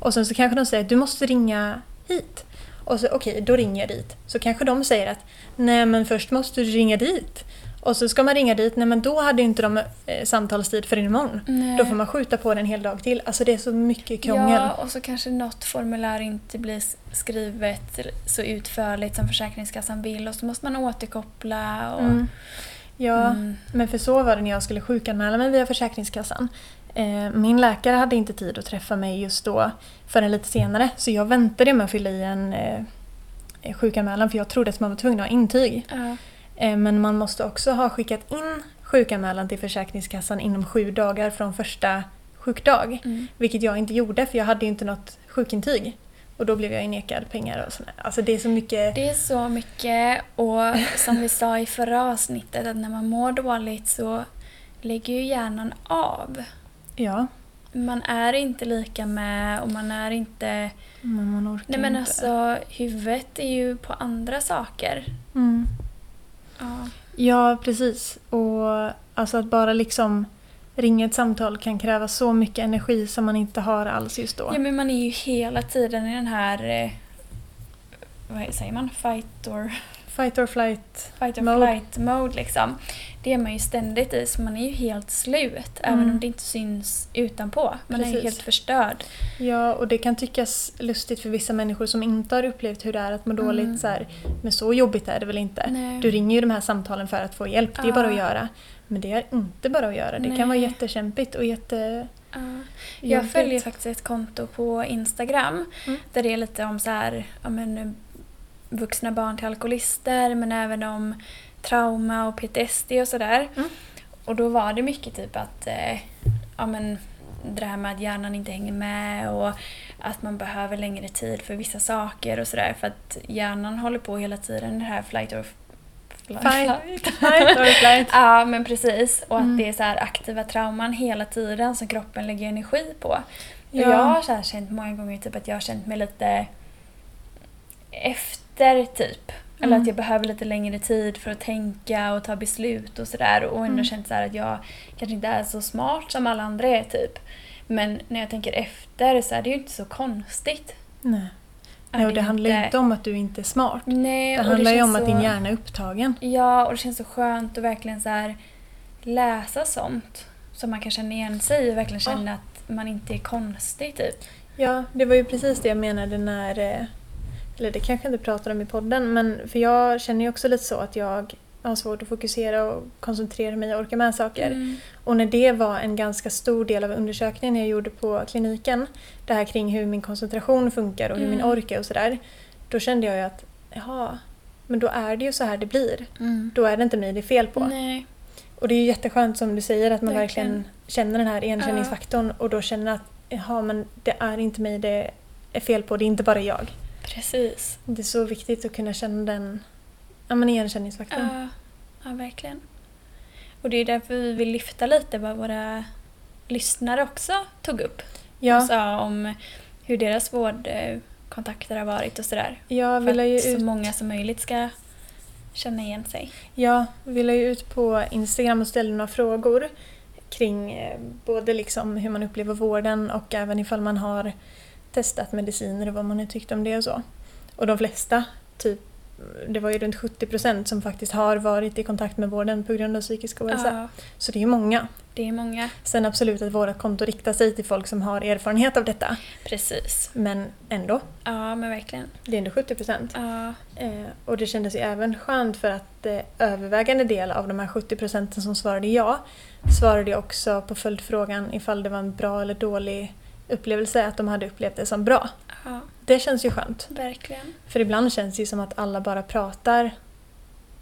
Och sen så kanske de säger att du måste ringa hit. Och så okej, då ringer jag dit. Så kanske de säger att nej men först måste du ringa dit. Och så ska man ringa dit, nej men då hade inte de eh, samtalstid för imorgon. Nej. Då får man skjuta på det en hel dag till. Alltså det är så mycket krångel. Ja, och så kanske något formulär inte blir skrivet så utförligt som Försäkringskassan vill och så måste man återkoppla. Och, Mm. Ja, Mm. men för så var det när jag skulle sjukanmäla mig via Försäkringskassan. Eh, min läkare hade inte tid att träffa mig just då förrän lite senare. Så jag väntade med att fylla i en eh, sjukanmälan för jag trodde att man var tvungen att ha intyg. Ja. Eh, men man måste också ha skickat in sjukanmälan till Försäkringskassan inom sju dagar från första sjukdag. Mm. Vilket jag inte gjorde för jag hade ju inte något sjukintyg. Och då blev jag ju nekad pengar och sådär. Alltså det är så mycket... Det är så mycket och som vi sa i förra avsnittet att när man mår dåligt så lägger ju hjärnan av. Ja, Man är inte lika med och man är inte... men man orkar Nej men inte. alltså huvudet är ju på andra saker. Mm. Ja. Ja, precis. Och alltså att bara liksom ringa ett samtal kan kräva så mycket energi som man inte har alls just då. ja men man är ju hela tiden i den här... Eh, vad säger man? Fight or... Fight or flight. Fight or Mode. flight mode liksom. Det är man ju ständigt i så man är ju helt slut även Mm. om det inte syns utanpå. Man är ju Precis. helt förstörd. Ja, och det kan tyckas lustigt för vissa människor som inte har upplevt hur det är att må dåligt. Mm. Så här, men så jobbigt är det väl inte? Nej. Du ringer ju de här samtalen för att få hjälp, det är Ja. bara att göra. Men det är inte bara att göra. Det kan vara Nej. jättekämpigt och jätte... Ja. Jag följer faktiskt ett konto på Instagram Mm. där det är lite om så här, ja, men, vuxna barn till alkoholister men även om trauma och PTSD och sådär. Mm. Och då var det mycket typ att eh, ja, men, det här med att hjärnan inte hänger med och att man behöver längre tid för vissa saker och sådär. För att hjärnan håller på hela tiden det här flight or Fight, [LAUGHS] fight or flight. Ja, men precis. Och Mm. att det är så aktiva trauman hela tiden som kroppen lägger energi på. Och Ja. jag har så här känt många gånger typ att jag har känt mig lite efter typ. Eller Mm. att jag behöver lite längre tid för att tänka och ta beslut och sådär. Och ändå Mm. känt så att jag kanske inte är så smart som alla andra är typ. Men när jag tänker efter så är det ju inte så konstigt. Nej. Nej, och det handlar ju inte- om att du inte är smart. Nej, Det handlar ju känns om att din hjärna är upptagen. Ja, och det känns så skönt att verkligen så här läsa sånt. Så man kan känna igen sig och verkligen Ja. känna att man inte är konstig typ. Ja, det var ju precis det jag menade när... Eller det kanske jag inte pratar om i podden, men för jag känner ju också lite så att jag har svårt att fokusera och koncentrera mig och orka med saker. Mm. Och när det var en ganska stor del av undersökningen jag gjorde på kliniken, det här kring hur min koncentration funkar och hur min Mm. ork är och sådär, då kände jag ju att jaha, men då är det ju så här det blir. Mm. Då är det inte mig det är fel på. Nej. Och det är ju jätteskönt som du säger att man verkligen, Verkligen. känner den här igenkänningsfaktorn och då känner att jaha, men det är inte mig det är fel på, det är inte bara jag. Precis. Det är så viktigt att kunna känna den ja, men igenkänningsfaktorn. Ja, ja, verkligen. Och det är därför vi vill lyfta lite vad våra lyssnare också tog upp. Ja, Och sa om hur deras vårdkontakter har varit och sådär. jag För vill ju att så ut, många som möjligt ska känna igen sig. ja, vi la ju ut på Instagram och ställde några frågor kring eh, både liksom hur man upplever vården och även ifall man har testat mediciner och vad man har tyckt om det och så. Och de flesta, typ, det var ju runt 70% som faktiskt har varit i kontakt med vården på grund av psykisk ohälsa. Ja, Så det är många. det är många. Sen absolut att våra konto riktar sig till folk som har erfarenhet av detta. Precis. Men ändå, Ja, men verkligen. det är ändå 70%. Ja, Eh, och det kändes ju även skönt för att eh, övervägande del av de här 70% som svarade ja svarade också på följdfrågan ifall det var en bra eller dålig upplevelse, att de hade upplevt det som bra. ja, Det känns ju skönt. verkligen. För ibland känns det ju som att alla bara pratar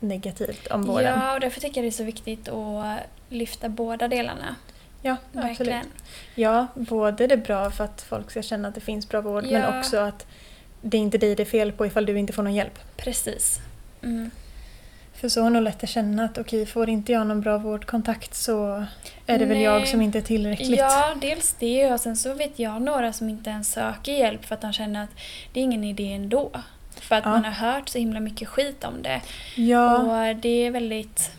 negativt om vården. Ja, och därför tycker jag det är så viktigt att lyfta båda delarna. Ja, absolut. Ja, både det bra för att folk ska känna att det finns bra vård Ja. men också att det är inte dig det är fel på ifall du inte får någon hjälp. Precis. Mm. För så är nog lätt att känna att okej, får inte jag någon bra vårdkontakt så är det väl Nej. jag som inte är tillräckligt. Ja, dels det och sen så vet jag några som inte ens söker hjälp för att de känner att det är ingen idé ändå. För att Ja. man har hört så himla mycket skit om det. Ja, Och det är väldigt...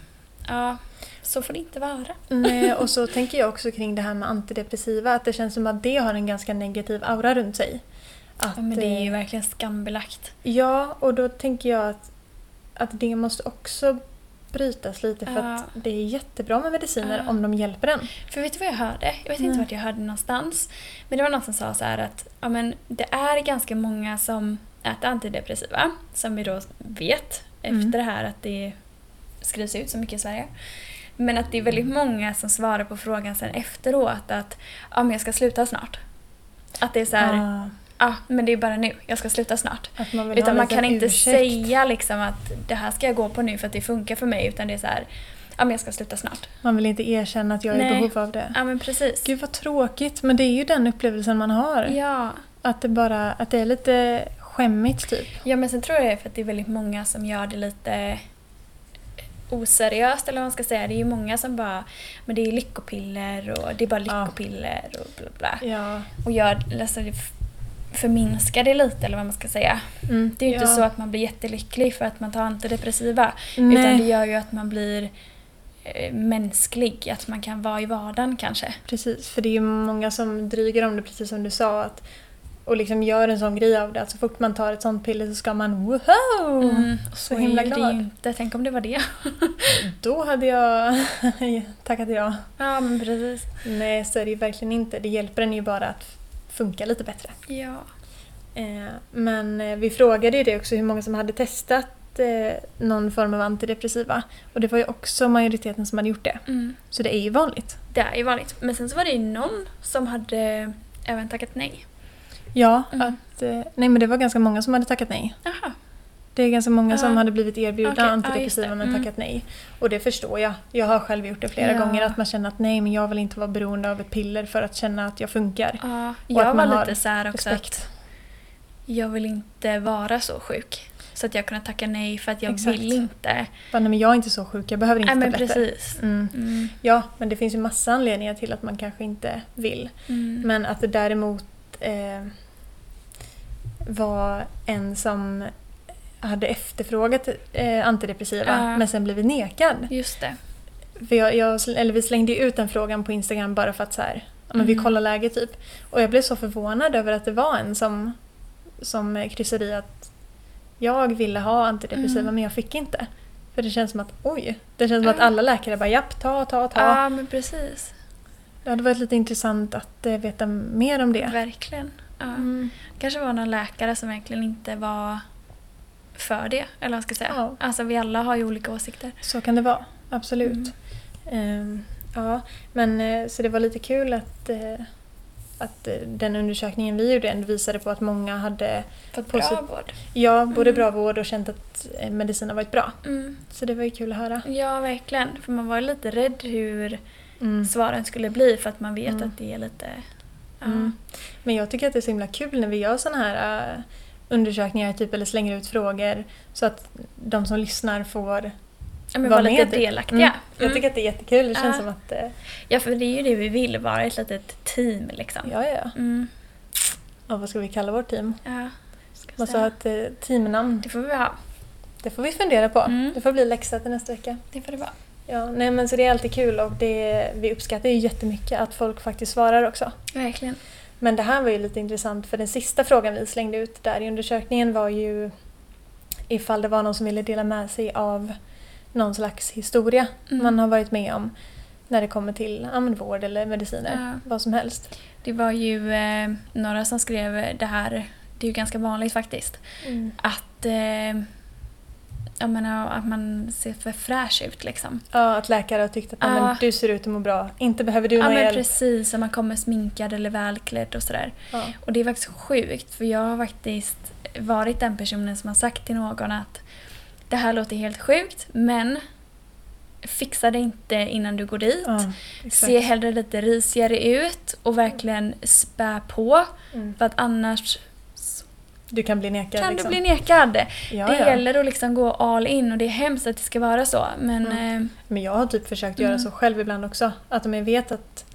Ja, så får det inte vara. nej, och så [LAUGHS] tänker jag också kring det här med antidepressiva, att det känns som att det har en ganska negativ aura runt sig. Att, Ja, men det är ju eh, verkligen skambelagt. Ja, och då tänker jag att, att det måste också brytas lite för Ja. att det är jättebra med mediciner Ja. om de hjälper en. För vet du vad jag hörde? Jag vet inte Nej. vart jag hörde någonstans. Men det var någon som sa så här att ja, men det är ganska många som äter antidepressiva. Som vi då vet Mm. efter det här att det skrivs ut så mycket i Sverige. Men att det är väldigt många som svarar på frågan sen efteråt att ja, men jag ska sluta snart. Att det är så här, ja Ah, men det är bara nu, jag ska sluta snart. Utan man kan inte ursäkt. säga liksom att det här ska jag gå på nu för att det funkar för mig. Utan det är så här, ja men jag ska sluta snart. Man vill inte erkänna att jag är i behov av det. Ja men precis. Gud vad tråkigt, men det är ju den upplevelsen man har. Ja. Att det bara att det är lite skämmigt typ. ja men sen tror jag det är för att det är väldigt många som gör det lite oseriöst eller vad man ska säga. Det är ju många som bara, men det är lyckopiller och det är bara Ja. lyckopiller och bla bla. Ja. Och gör, alltså, det f- förminskar det lite eller vad man ska säga. Mm, Det är ju inte ja. så att man blir jättelycklig för att man tar antidepressiva. Nej. Utan det gör ju att man blir eh, mänsklig, att man kan vara i vardagen kanske. Precis, för det är ju många som dryger om det precis som du sa. Att, och liksom gör en sån grej av det. Att så fort man tar ett sånt piller så ska man woho! Mm, Så är himla det glad. ju inte. Tänk om det var det. [LAUGHS] Då hade jag [LAUGHS] tackat ja. Ja men precis. Nej, så är det ju verkligen inte. Det hjälper en ju bara att funka lite bättre. Ja. Eh, men eh, vi frågade ju det också hur många som hade testat eh, någon form av antidepressiva. Och det var ju också majoriteten som hade gjort det. Mm. Så det är ju vanligt. Det är ju vanligt. Men sen så var det ju någon som hade även tackat nej. Ja, Mm. att... Nej men det var ganska många som hade tackat nej. Jaha. Det är ganska många som hade blivit erbjudna ja, antidepressiva men Mm. tackat nej. Och det förstår jag. Jag har själv gjort det flera gånger att man känner att nej men jag vill inte vara beroende av ett piller för att känna att jag funkar. Ja, jag var lite så här också Respekt. att jag vill inte vara så sjuk. Så att jag kunde tacka nej för att jag Exakt. vill inte. Nej men jag är inte så sjuk, jag behöver inte Nej men tabletter. precis. Mm. Mm. Ja, men det finns ju massa anledningar till att man kanske inte vill. Mm. Men att det däremot eh, var en som hade efterfrågat eh, antidepressiva Ja. men sen blivit nekad. Just det. För jag, jag, eller vi slängde ju ut den frågan på Instagram bara för att så här, men vi Mm. kollar läget typ. Och jag blev så förvånad över att det var en som, som kryssade i att jag ville ha antidepressiva Mm. men jag fick inte. För det känns som att oj, det känns som att alla läkare bara japp, ta, ta, ta. Ja men precis. Det hade varit lite intressant att eh, veta mer om det. Verkligen. Ja. Mm. kanske var någon läkare som verkligen inte var för det. Eller vad ska säga. Ja. Alltså vi alla har ju olika åsikter. Så kan det vara, absolut. Mm. Ehm, ja, men eh, så det var lite kul att, eh, att eh, den undersökningen vi gjorde visade på att många hade Fått bra vård. ja, både Mm. bra vård och känt att medicin har varit bra. Mm. Så det var ju kul att höra. Ja verkligen. För man var lite rädd hur Mm. svaren skulle bli för att man vet Mm. att det är lite... Ja. Mm. Men jag tycker att det är så himla kul när vi gör sådana här undersökningar typ, eller slänger ut frågor så att de som lyssnar får Ja, men vara vara lite med. delaktiga. Mm. Jag Mm. tycker att det är jättekul. Det känns Ja. som att... eh, Ja, för det är ju det vi vill, vara ett litet team liksom. Ja, ja. Mm. Och vad ska vi kalla vårt team? Ja, ska Måste ha säga. ett eh, teamnamn. Det får vi ha. Det får vi fundera på. Mm. Det får bli läxa till nästa vecka. Det får det vara. Ja, nej men så det är alltid kul och det, vi uppskattar ju jättemycket att folk faktiskt svarar också. Verkligen. Men det här var ju lite intressant för den sista frågan vi slängde ut där i undersökningen var ju ifall det var någon som ville dela med sig av någon slags historia Mm. man har varit med om när det kommer till ja, vård eller mediciner, Ja. vad som helst. Det var ju eh, några som skrev det här, det är ju ganska vanligt faktiskt, att, eh, jag menar, att man ser för fräsch ut liksom. Ja, att läkare har tyckt att ja. men, du ser ut att må bra, inte behöver du Ja någon men hjälp. precis, att man kommer sminkad eller välklädd och sådär. Ja. Och det är faktiskt sjukt för jag har faktiskt varit den personen som har sagt till någon att det här låter helt sjukt men fixa det inte innan du går dit. Ja. Se hellre lite risigare ut och verkligen spä på Mm. för att annars Du kan bli nekad. kan liksom. du bli nekad. ja, det ja. gäller att liksom gå all in och det är hemskt att det ska vara så men Mm. eh, Men jag har typ försökt göra Mm. så själv ibland också. Att om jag vet att,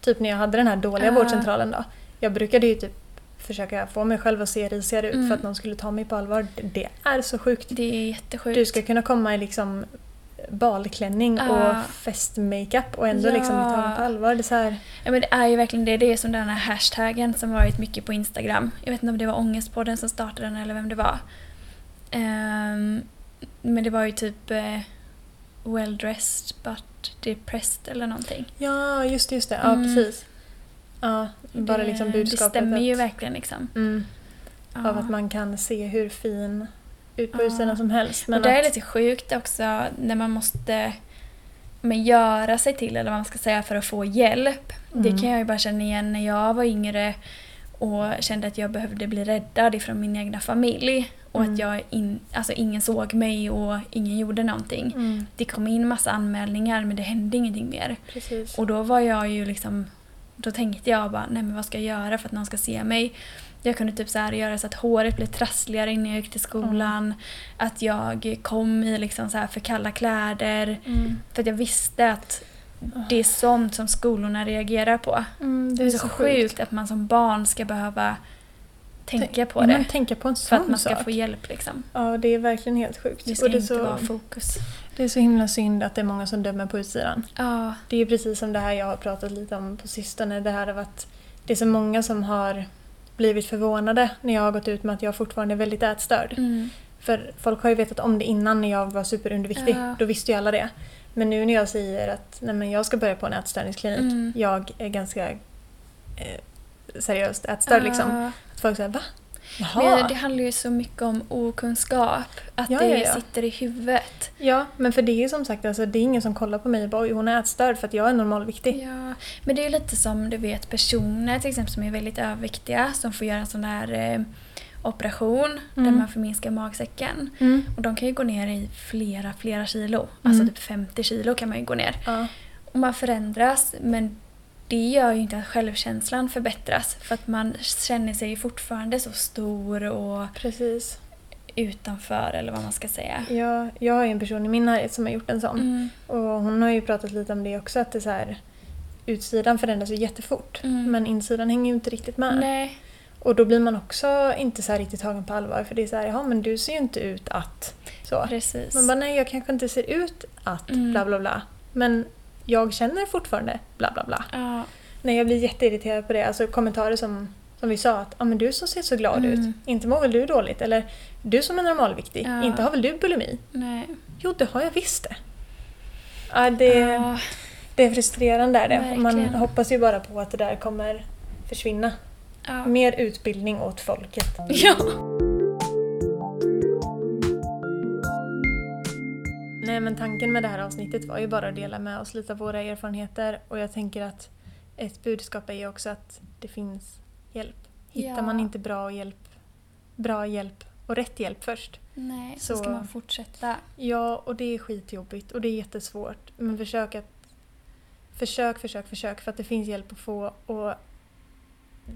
typ när jag hade den här dåliga Ja. vårdcentralen då. Jag brukade ju typ försöka få mig själv att se risigare ut Mm. för att någon skulle ta mig på allvar. Det är så sjukt. det är jättesjukt. Du ska kunna komma i liksom balklänning Ja. och festmakeup och ändå liksom Ja. bli tagen på allvar. Det är så här, Ja men det är ju verkligen det. Det är som den här hashtaggen som varit mycket på Instagram. Jag vet inte om det var Ångestpodden som startade den eller vem det var. Ehm, men det var ju typ eh, well dressed but depressed eller någonting. ja, just det, just det. Ja, Mm. precis. Ja, bara det, liksom budskapet Det stämmer ju verkligen liksom. mm, Ja. av att man kan se hur fin ut på Ja. utsidan som helst. Men och det är att, lite sjukt också när man måste men göra sig till, eller vad man ska säga, för att få hjälp. Det Mm. kan jag ju bara känna igen när jag var yngre och kände att jag behövde bli räddad ifrån min egna familj. Och Mm. att jag in, alltså ingen såg mig och ingen gjorde någonting. mm, Det kom in massa anmälningar men det hände ingenting mer. precis. Och då var jag ju liksom... Då tänkte jag bara, nej men vad ska jag göra för att någon ska se mig? Jag kunde typ så här göra så att håret blev trassligare innan jag gick till skolan. Att jag kom i liksom så här för kalla kläder. Mm. För att jag visste att det är sånt som skolorna reagerar på. Mm, Det är så sjukt att man som barn ska behöva tänka på det. Tänka på en För att sån man ska sak. få hjälp liksom. Ja, det är verkligen helt sjukt. Det ska Och det, är inte så, vara fokus. det är så himla synd att det är många som dömer på utsidan. Ja, Det är precis som det här jag har pratat lite om på sistone. Det här av att det är så många som har blivit förvånade när jag har gått ut med att jag fortfarande är väldigt ätstörd. mm. För folk har ju vetat om det innan när jag var superunderviktig. Ja. Då visste ju alla det. Men nu när jag säger att nej, men jag ska börja på en ätstörningsklinik. Mm. Jag är ganska eh, seriöst ätstörd liksom. Ja. Att folk säger va? Men det handlar ju så mycket om okunskap. Att Ja, det ja, ja. sitter i huvudet. Ja, men för det är ju som sagt alltså, det är ingen som kollar på mig och bara hon är ätstörd för att jag är normalviktig. Ja, men det är ju lite som du vet personer till exempel som är väldigt överviktiga som får göra en sån där eh, operation där Mm. man förminskar magsäcken. Mm. Och de kan ju gå ner i flera, flera kilo. Alltså Mm. typ 50 kilo kan man ju gå ner. Ja. Och man förändras men det gör ju inte att självkänslan förbättras. För att man känner sig ju fortfarande så stor och Precis. utanför eller vad man ska säga. Jag, jag har ju en person i min närhet som har gjort en sån. Mm. Och hon har ju pratat lite om det också, att det är så här, utsidan förändras ju jättefort. Mm. Men insidan hänger ju inte riktigt med. Nej. Och då blir man också inte så riktigt tagen på allvar. För det är så här, ja men du ser ju inte ut att... Så. Precis. Man bara, nej jag kanske inte ser ut att Mm. bla bla bla. Men jag känner fortfarande bla bla bla. ja. Nej jag blir jätteirriterad på det. Alltså kommentarer som, som vi sa att, ja men du som ser så glad Mm. ut. Inte mår väl du dåligt? Eller du som är normalviktig. Ja. Inte har väl du bulimi? Nej. Jo det har jag visst det. Ja, det, Ja. det är frustrerande är det. Man hoppas ju bara på att det där kommer försvinna. Mer utbildning åt folket. ja. Nej men tanken med det här avsnittet var ju bara att dela med oss lite av våra erfarenheter och jag tänker att ett budskap är ju också att det finns hjälp. Hittar Ja. man inte bra hjälp, bra hjälp och rätt hjälp först. Nej, så, Så- ska man fortsätta. Ja, och det är skitjobbigt och det är jättesvårt. Men försök att... Försök, försök, försök för att det finns hjälp att få och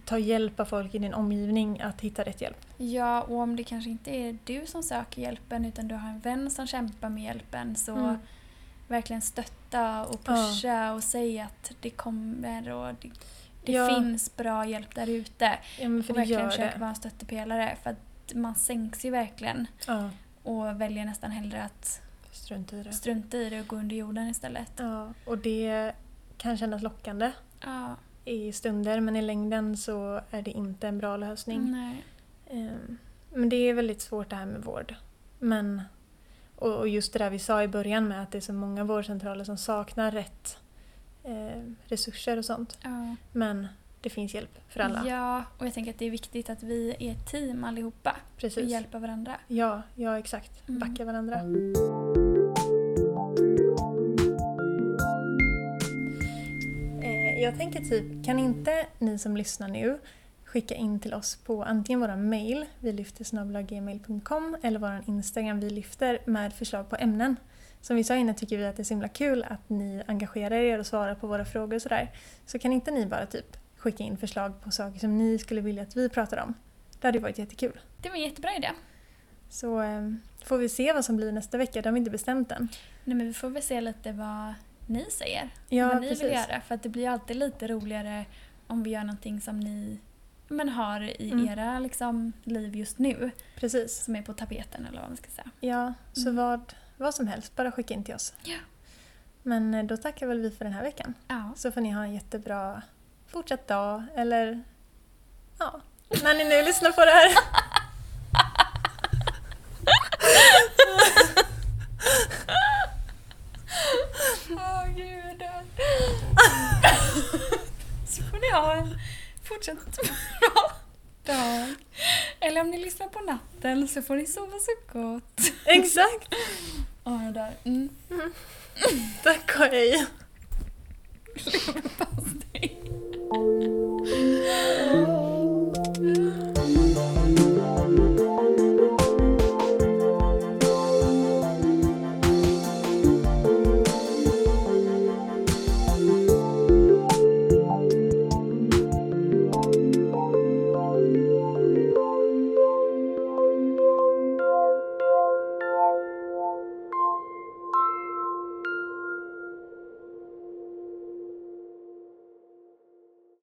ta hjälp av folk i din omgivning att hitta rätt hjälp. Ja, och om det kanske inte är du som söker hjälpen utan du har en vän som kämpar med hjälpen så Mm. verkligen stötta och pusha och säga att det kommer och det, det Ja. finns bra hjälp där ute. Ja, Och verkligen försöka vara en stöttepelare för att man sänks ju verkligen Ja, och väljer nästan hellre att strunt i det. strunta i det och gå under jorden istället. Ja, och det kan kännas lockande Ja, i stunder men i längden så är det inte en bra lösning. nej. Ehm, Men det är väldigt svårt det här med vård. Men, och och just det där vi sa i början med att det är så många vårdcentraler som saknar rätt eh, resurser och sånt. Ja. Men det finns hjälp för alla. Ja, och jag tänker att det är viktigt att vi är ett team allihopa och Precis. hjälper varandra. Ja, ja, exakt. Mm. Backa varandra. Jag tänker typ, kan inte ni som lyssnar nu skicka in till oss på antingen våra mail, vi lyfter gmail.com eller våran Instagram, vi lyfter med förslag på ämnen. Som vi sa innan tycker vi att det är så himla kul att ni engagerar er och svarar på våra frågor och sådär. Så kan inte ni bara typ skicka in förslag på saker som ni skulle vilja att vi pratar om? Det hade varit jättekul. Det var en jättebra idé. Så eh, får vi se vad som blir nästa vecka, det har vi inte bestämt än. Nej, men vi får väl se lite vad ni säger. Ja, vad ni precis. vill göra. För att det blir alltid lite roligare om vi gör någonting som ni men, har i Mm. era liksom, liv just nu. Precis. Som är på tapeten eller vad man ska säga. Ja, så Mm. vad, vad som helst, bara skicka in till oss. Ja. Men eh, då tackar väl vi för den här veckan. Ja. Så får ni ha en jättebra fortsatt dag, eller ja, när ni nu lyssnar på det här. [LAUGHS] Så får ni ha en fortsatt bra dag. Eller om ni lyssnar på natten så får ni sova så gott. Exakt! Ja, jag dör. Mm. Mm. Tack och hej. Leverpastej.